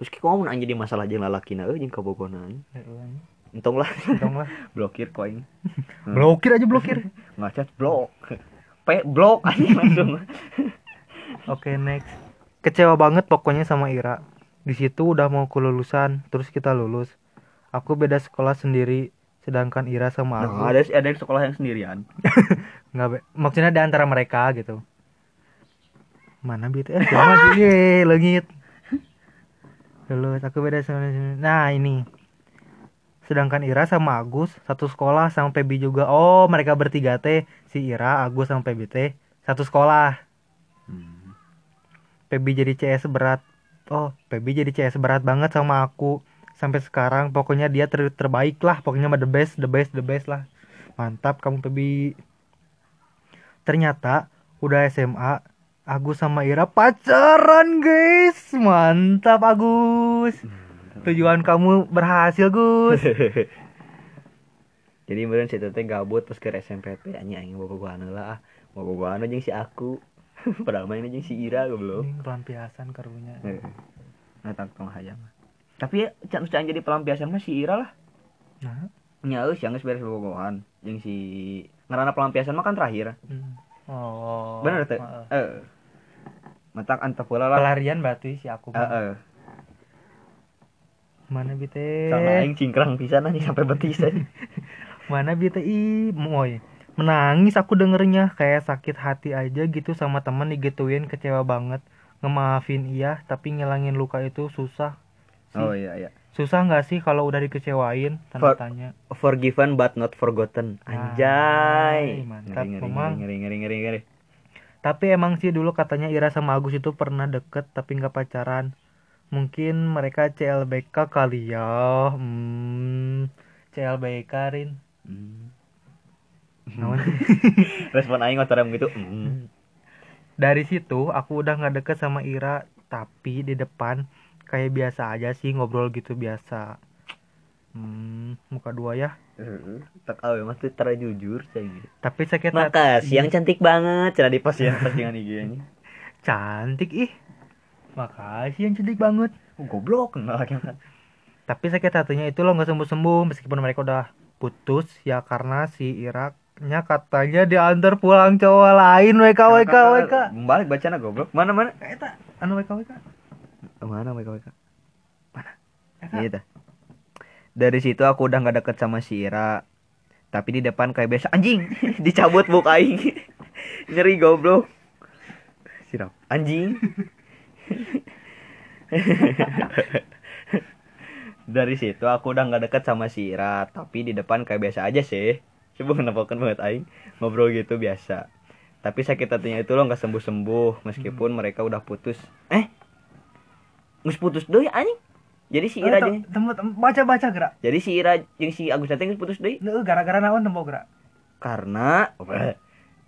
Terus kieu mun anjing jadi masalah jeung lalakina euy jeung kabogona. Entong lah Dong lah blokir ku aing. blokir aja blokir Ngachat blok. Pe blok anjing langsung. Oke next. Kecewa banget pokoknya sama Ira. Di situ udah mau kelulusan, terus kita lulus. Aku beda sekolah sendiri, sedangkan Ira sama aku Nah, ada ada yang sekolah yang sendirian. nggak maksudnya di antara mereka gitu. Mana BTS sama sih Ye, legit. Lulus, aku beda sama Nah ini. Sedangkan Ira sama Agus satu sekolah sama Pebi juga. Oh mereka bertiga teh si Ira, Agus sama Pebi teh satu sekolah. Hmm. Pebi jadi CS berat. Oh, Pebi jadi CS berat banget sama aku. Sampai sekarang pokoknya dia ter terbaik lah. Pokoknya mah the best, the best, the best lah. Mantap kamu Pebi. Ternyata udah SMA Agus sama Ira pacaran guys. Mantap Agus. Tujuan kamu berhasil Gus. Jadi meureun si teteh gabut pas ke SMP teh anjing aing bogogohan heula ah. Bogogohan jeung si aku. Padahal main jeung si Ira. Ini pelampiasan karunya. Nah tak tong hayang. Tapi ya can can jadi pelampiasan mah si Ira lah. Nah, Nya eus yang geus beres bogogohan jeung si ngaranna pelampiasan mah kan terakhir. hmm. Oh. Bener teh? Heeh. Heeh. Matak antep heula lah. Pelarian berarti si aku. mah. Heeh. Mana bi teh? Sama aing cingkrang pisan anjing sampai betis anjing. Mana BTI moy menangis aku dengernya kayak sakit hati aja gitu sama temen digituin kecewa banget ngemaafin iya tapi ngilangin luka itu susah sih. Oh iya iya. susah nggak sih kalau udah dikecewain tanda For- tanya Forgiven but not forgotten. Ay, Anjay. mantap, ngeri, ngeri, Mamang. ngeri, ngeri, ngeri, ngeri. Tapi emang sih dulu katanya Ira sama Agus itu pernah deket tapi nggak pacaran mungkin mereka CLBK kali ya hmm, CLBK Rin Hmm. Respon aing otorem gitu. Mm. dari situ aku udah nggak deket sama Ira tapi di depan kayak biasa aja sih ngobrol gitu biasa hmm, muka dua ya Heeh. Tak awe mah tara jujur cai gitu. tapi sakit Makasih yang cantik banget cenah di postingan postingan IG-nya. cantik ih makasih yang cantik banget Oh, goblok kenal kan. tapi sakit hatinya itu lo nggak sembuh sembuh meskipun mereka udah putus ya karena si Iraknya katanya diantar pulang cowok lain WK WK WK Balik bacana goblok. Mana mana? Eta anu WK WK Mana WK WK? Eta. Iya tah. Dari situ aku udah nggak deket sama si Ira. Tapi di depan kayak biasa anjing dicabut buk aing. nyeri goblok. Sirap. Anjing. Dari situ aku udah nggak deket sama si Ira. Tapi di depan kayak biasa aja sih. Coba menampakkan banget aing. Ngobrol gitu biasa. Tapi sakit hatinya itu lo nggak sembuh sembuh meskipun mereka udah putus. Eh ngus putus doi anjing jadi si Ira jeung baca baca gerak jadi si Ira jeung si Agus nanti putus doi? Neu gara-gara naon tempo gerak karena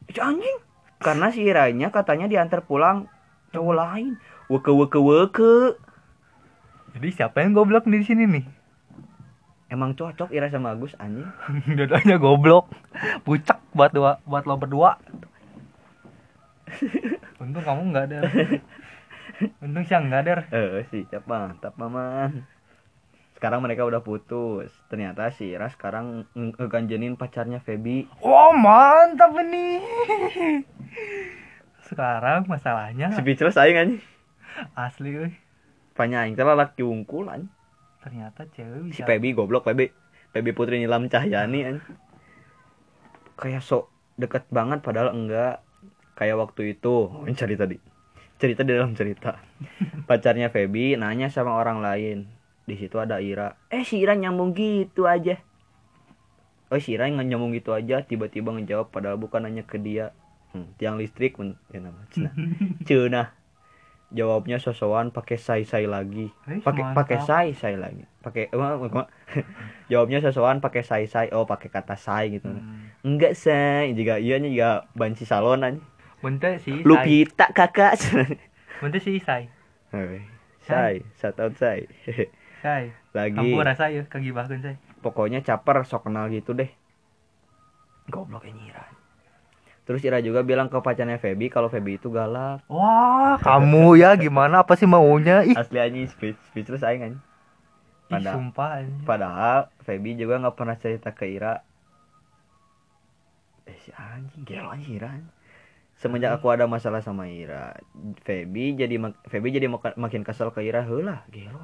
itu anjing. Karena si Iranya katanya diantar pulang cowok lain. Weke weke weke jadi siapa yang goblok di sini nih? Emang cocok Ira sama Agus anjing. Dua-duanya goblok. Pucak buat dua buat lo berdua. Untung kamu nggak ada untung sih nggak ada eh sih mantap maman sekarang mereka udah putus. Ternyata si Ira sekarang nge- ngeganjenin pacarnya Feby. Wah mantap ini. Sekarang masalahnya speechless aing anjing. Asli euy. panyaing teh laki anjing. Ternyata cewek si Feby goblok Feby. Feby Putri Nilam Cahyani anjing. Kayak sok deket banget padahal enggak. Kayak waktu itu oh, ini cerita tadi cerita di dalam cerita. Pacarnya Feby nanya sama orang lain. Di situ ada Ira. Eh si Ira nyambung gitu aja. Oh si Ira nggak nyambung gitu aja. Tiba-tiba ngejawab padahal bukan nanya ke dia. Hmm, tiang listrik men ya nama cina. Cina. Jawabnya sosokan pakai say say lagi. Eh, pakai mantap. pakai say say lagi. Pakai eh, ma- ma- jawabnya sosokan pakai say say oh pakai kata say gitu. Hmm. enggak say jika iya nya juga banci salon aja Bente si Isai. Lupita kakak Bente si Isai. Say satu tahun say Isai. lagi Kamu rasa kagibahkeun saya. pokoknya caper sok kenal gitu deh goblok ini Ira terus Ira juga bilang ke pacarnya Feby kalau Feby itu galak Wah, kamu ya gimana apa sih maunya? Ih, asli anjing speech speechless aing anjing ih Padahal- sumpah anjing. Padahal Feby juga nggak pernah cerita ke Ira. Eh si anjing gelo anjing Ira. Semenjak aku ada masalah sama Ira, Feby jadi Feby jadi maka- makin kesel ke Ira heula gelo.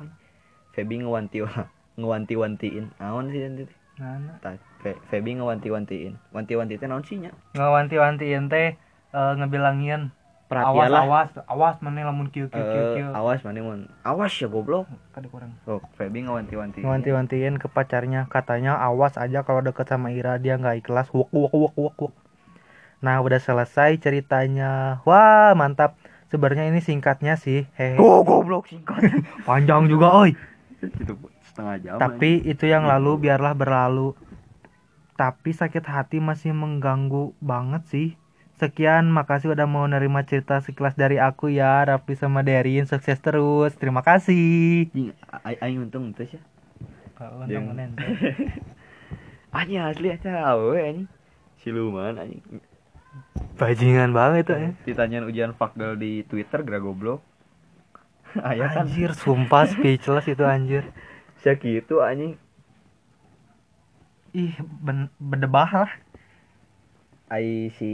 Feby ngewanti ngewanti-wantiin. Naon sih nanti? teh? Nah, Fe- Feby ngewanti-wantiin. Wanti-wanti teh naon sih nya? ngawanti-wantiin teh eh, ngebilangin awas Perhatianlah. awas awas mana lamun kieu kieu kieu Eh, kieu. awas mana mun. Awas ya goblok. Kada kurang. Oh, Feby ngewanti-wantiin. Ngawanti-wantiin ke pacarnya katanya awas aja kalau deket sama Ira dia nggak ikhlas. Wok wok wok wok wok. Nah, udah selesai ceritanya. Wah, mantap. Sebenarnya ini singkatnya sih. Hehe. Oh, goblok singkat. Panjang juga, oi. Itu setengah jam. Tapi itu yang lalu biarlah berlalu. Tapi sakit hati masih mengganggu banget sih. Sekian, makasih udah mau nerima cerita sekilas dari aku ya, Raffi sama Derin. Sukses terus. Terima kasih. Anjing, a- aing untung teh ya. Jeung- Anjing asli aja awe anjing. Siluman anjing. Bajingan banget itu ya. Ditanyain ujian fakdal di Twitter gara goblok. Aya kan Anjir, sumpah speechless itu anjir. sakitu anjing. Ih, ben berdebah lah. Ai si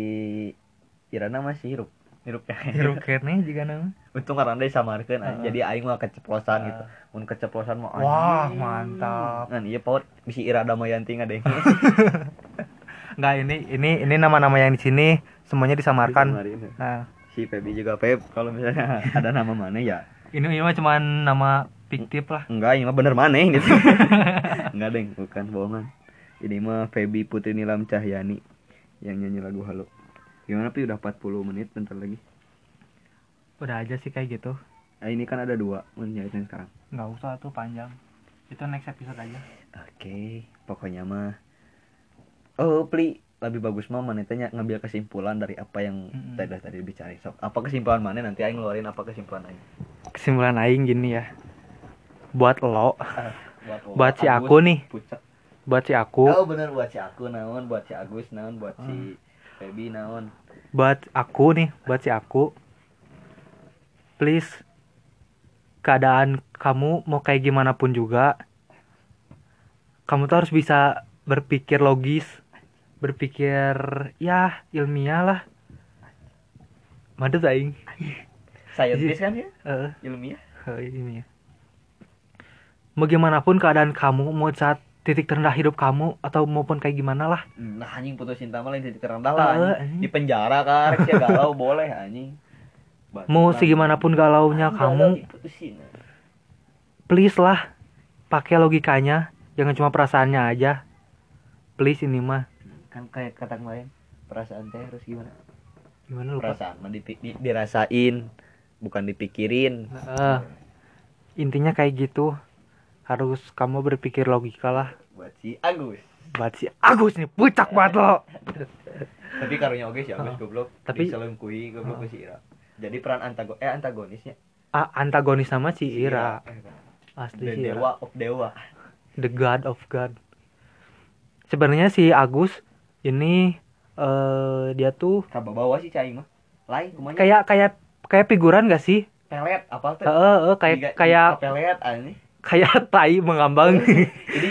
Irana mah si hirup. Hirup ya. Hirup kene juga nama. Untung karena dia samarkeun anjing. Heeh. Jadi aing mah keceplosan gitu. Mun keceplosan mah Wah, mantap. Kan iya paut bisi Irada Mayanti ngadeng. Enggak ini ini ini nama-nama yang di sini semuanya disamarkan. Nah, Si Feby juga Feb kalau misalnya ada nama mana ya ini ini mah cuman nama fiktif lah. Enggak, ini mah bener maneh gitu. Enggak, Deng, bukan bohongan. Ini mah Feby Putri Nilam Cahyani yang nyanyi lagu Halo. Gimana Pi udah 40 menit bentar lagi. Udah aja sih kayak gitu. Ah, ini kan ada dua nyaritin sekarang. nggak usah tuh panjang itu next episode aja Oke, pokoknya mah Oh, Pli, lebih bagus mah mana tanya ngambil kesimpulan dari apa yang Mm-mm. tadi tadi dibicarain. Sok, apa kesimpulan mana nanti aing ngeluarin apa kesimpulan aing. kesimpulan aing gini ya buat lo Buat, Buat si aku nih. Pucak. buat si aku Oh, bener buat si aku naon, buat si Agus naon, buat si Feby naon. buat aku nih buat si aku please keadaan kamu mau kayak gimana pun juga kamu tuh harus bisa berpikir logis berpikir ya ilmiah lah. Mantep aing. Saintis kan ya? Eh, Ilmiah. eh, ini ya mau gimana pun keadaan kamu mau saat titik terendah hidup kamu atau maupun kayak gimana lah. Nah anjing putus cinta mah lain titik terendah lah anjing. di penjara kan sih galau boleh anjing. Batu mau segimanapun galaunya Anjing, kamu galau please lah pakai logikanya. Jangan cuma perasaannya aja. Please ini mah kan kayak kata kemarin perasaan teh harus gimana? Gimana lupa? Perasaan mah dipi- di- dirasain bukan dipikirin. Eh, intinya kayak gitu. Harus kamu berpikir logika lah. Buat si Agus. Buat si Agus nih pucak banget lo. Tapi karunya oke si Agus Oh. goblok. Tapi- diselengkuhi goblok Oh. ke si Ira. Jadi peran antago eh antagonisnya. A- antagonis sama si si Ira Eh, asli the si Ira. Dewa of dewa. The god of god. Sebenarnya si Agus ini eh dia tuh kaba bawa si Cai mah. Lain kayak kayak kayak figuran gak sih? Pelet apa tuh. Heeh, heeh, kayak Diga- kayak pelet aneh kayak tai mengambang. Jadi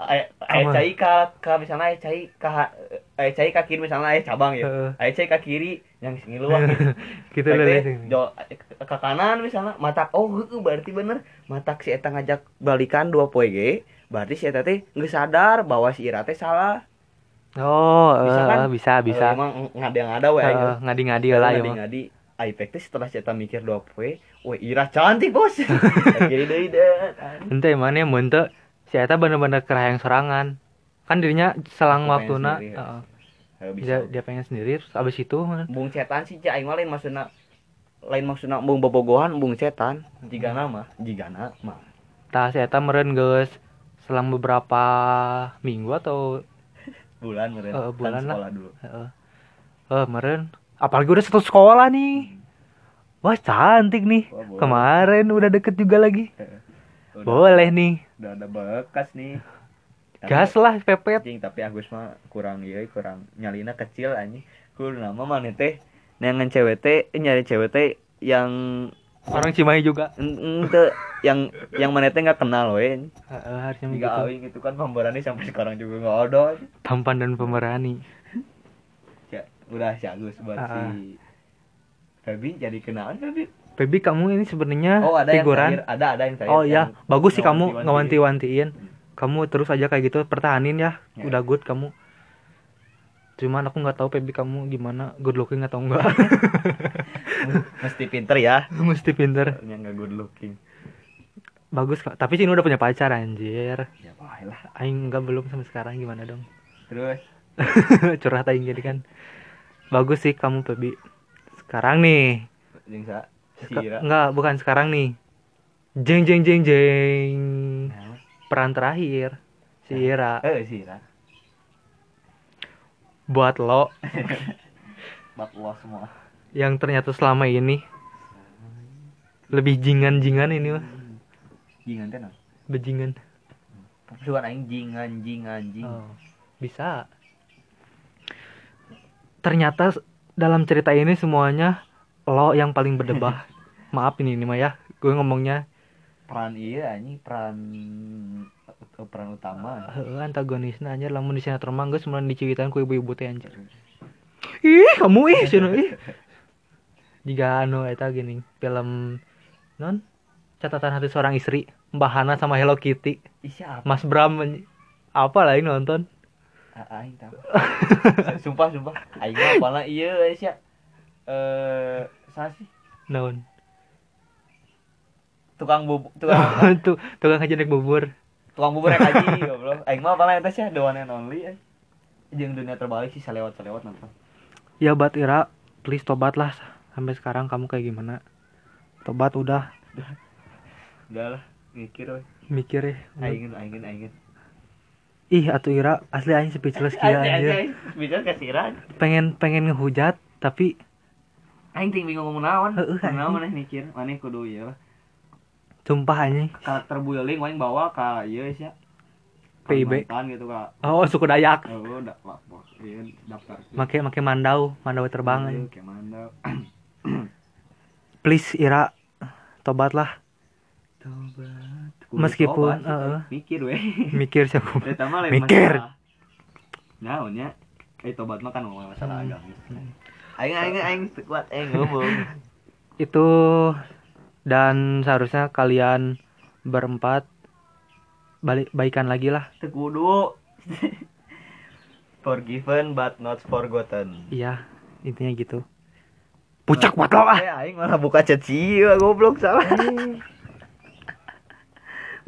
ay ay Apa? cai ka ka misalnya ay cai ka ay cai ka kiri misalnya ay cabang ya. Heeh. ay cai ka kiri yang ngiluang gitu. gitu Baik lah teh, lihat. jo- ke kanan misalnya matak oh berarti bener. Matak si eta ngajak balikan dua poe ge berarti si eta teh geus sadar bahwa si Ira teh salah oh Bisa eh, kan? bisa bisa. Eh, emang ngada-ngada we Heeh, aing. ngadi-ngadi lah ya mah. ngadi-ngadi Aipek teh setelah eta mikir dua poe weh Ira cantik bos. Akhirnya deui deh ente mana mun teu si eta bener-bener kerah yang serangan kan dirinya selang waktuna sendiri, ya. Heuh, dia bisa dia pengen sendiri terus abis itu bung setan sih cai lain maksudna lain maksudna bung bobogohan bung setan jika nama jika nama tah si eta meureun geus selang beberapa minggu atau bulan meren Eh, bulan lah. sekolah dulu. Heeh. Eh meureun apalagi udah satu sekolah nih. Wah cantik nih. Wah, boleh. kemarin udah deket juga lagi. Udah- boleh nih. Udah ada bekas nih. Gas lah pepet. tapi Agus mah kurang iya kurang. Nyalina kecil anjing. Kudu nama mana teh? Nengen cewek teh eh, nyari cewek teh yang orang Cimahi juga. Ente yang yang mana teh nggak kenal we. Heeh, harusnya begitu. awing itu kan pemberani sampai sekarang juga nggak ada tampan dan pemberani. Ya udah si Agus buat Ah. si Febi jadi kenalan Febi Baby kamu ini sebenarnya oh ada yang figuran? terakhir ada ada yang terakhir. Oh iya. Yang bagus sih kamu ngawanti-wanti. ngawanti-wantiin kamu terus aja kayak gitu pertahanin ya. Ya. udah good kamu cuman aku nggak tahu Baby kamu gimana? Good looking atau enggak? Mesti pinter ya. Mesti pinter. Soalnya nggak good looking. Bagus kok. Tapi sini udah punya pacar anjir. Ya lah. Aing enggak belum sampai sekarang. Gimana dong? Terus? Curhat aing jadi kan. Bagus sih kamu Baby sekarang nih. Yang sa si Seka- enggak bukan sekarang nih. Jeng jeng jeng jeng. Nah, peran terakhir. Si Ira. Eh si Ira buat lo. Bak lo semua. Yang ternyata selama ini. Lebih jingan-jingan ini mah jingan nah bejingan. Suan aing jingan jing. Anjing oh, bisa. Ternyata dalam cerita ini semuanya lo yang paling berdebah. Maaf ini ini mah ya. Gue ngomongnya peran iya anjing peran eh, peran utama. Heeh, antagonisnya aja lamun di sinetron mah geus diciwitan ku ibu-ibu teh anjir. Ih kamu ih cenah ih. Jika anu eta gini film non? Catatan hati seorang istri Mbah Hana sama Hello Kitty. Siapa? Mas Bram apa lah yang nonton? Ah, aing tahu. Sumpah sumpah. Aing mah apalah iya sia eh saha sih? Naon tukang bubur tukang tuh tukang ngajanek bubur. Tukang bubur yang aji goblok. Aing mah apalah eta sih the one and only eh. jeung dunia terbalik sih salewat salewat nonton. Ya bat Ira. Please tobat lah sampai sekarang kamu kayak gimana. Tobat udah. Udah lah mikir we mikir ya aingin aingin aingin. Ih atuh Ira. Asli aing speechless kia anjir. bisa kasiran. Pengen pengen ngehujat tapi aing ting bingung ngomong naon. Anjing. maneh mikir maneh kudu ieu sumpah anjing karakter builing aing bawa ka ieu sia PIB. Kalimantan gitu ka oh suku Dayak oh udah pak bos ieu daftar make make mandau mandau terbang. Ieu, kayak mana please Ira tobatlah tobat Meskipun, tobat, heeh. mikir we mikir sih aku Mikir. masalah. Naonnya? Eh tobat mah kan masalah Hmm. agama. Aing aing aing kuat aing ngomong. itu dan seharusnya kalian berempat balik baikan lagi lah Teu kudu. Forgiven but not forgotten. iya intinya gitu pucak buat lo ah Eh, aing malah buka chat sih, goblok salah.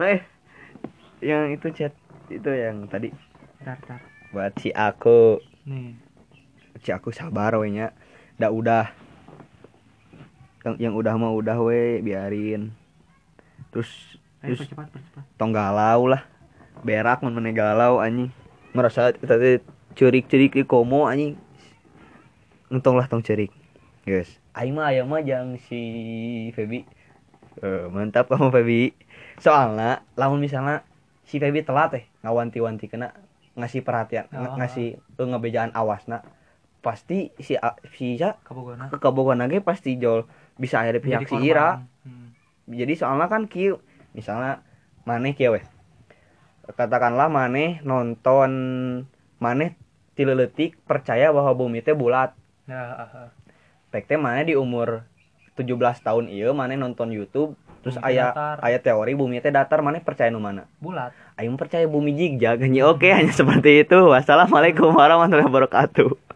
Eh, yang itu chat itu yang tadi Bentar, bentar. buat si aku, nih si aku sabar we nya. Dah udah. Yang, yang udah mah udah we, biarin. Terus ayo terus percepat percepat tong galau lah. Berak mun meneh galau anjing. Merasa tadi cerik-cerik di komo anjing. Untung lah tong cerik. Guys, aing mah aya mah jang si Feby. Eh, mantap kamu Feby. Soalnya lamun misalnya si Feby telat teh ngawanti-wanti kena ngasih perhatian, Oh. ngasih eh, ngebejaan awasna. Pasti si si kabogona kekabogan lagi pasti jol bisa ada pihak si Ira Hmm. jadi soalnya kan kieu misalnya maneh kieu weh katakanlah maneh nonton maneh tileletik percaya bahwa bumi teh bulat. Ya pek teh maneh di umur 17 tahun ieu maneh nonton YouTube terus Bumi teh aya datar. aya teori bumi teh datar maneh percaya nu mana bulat. Aing percaya bumi jigjag oke hanya seperti itu. Wassalamualaikum warahmatullahi wabarakatuh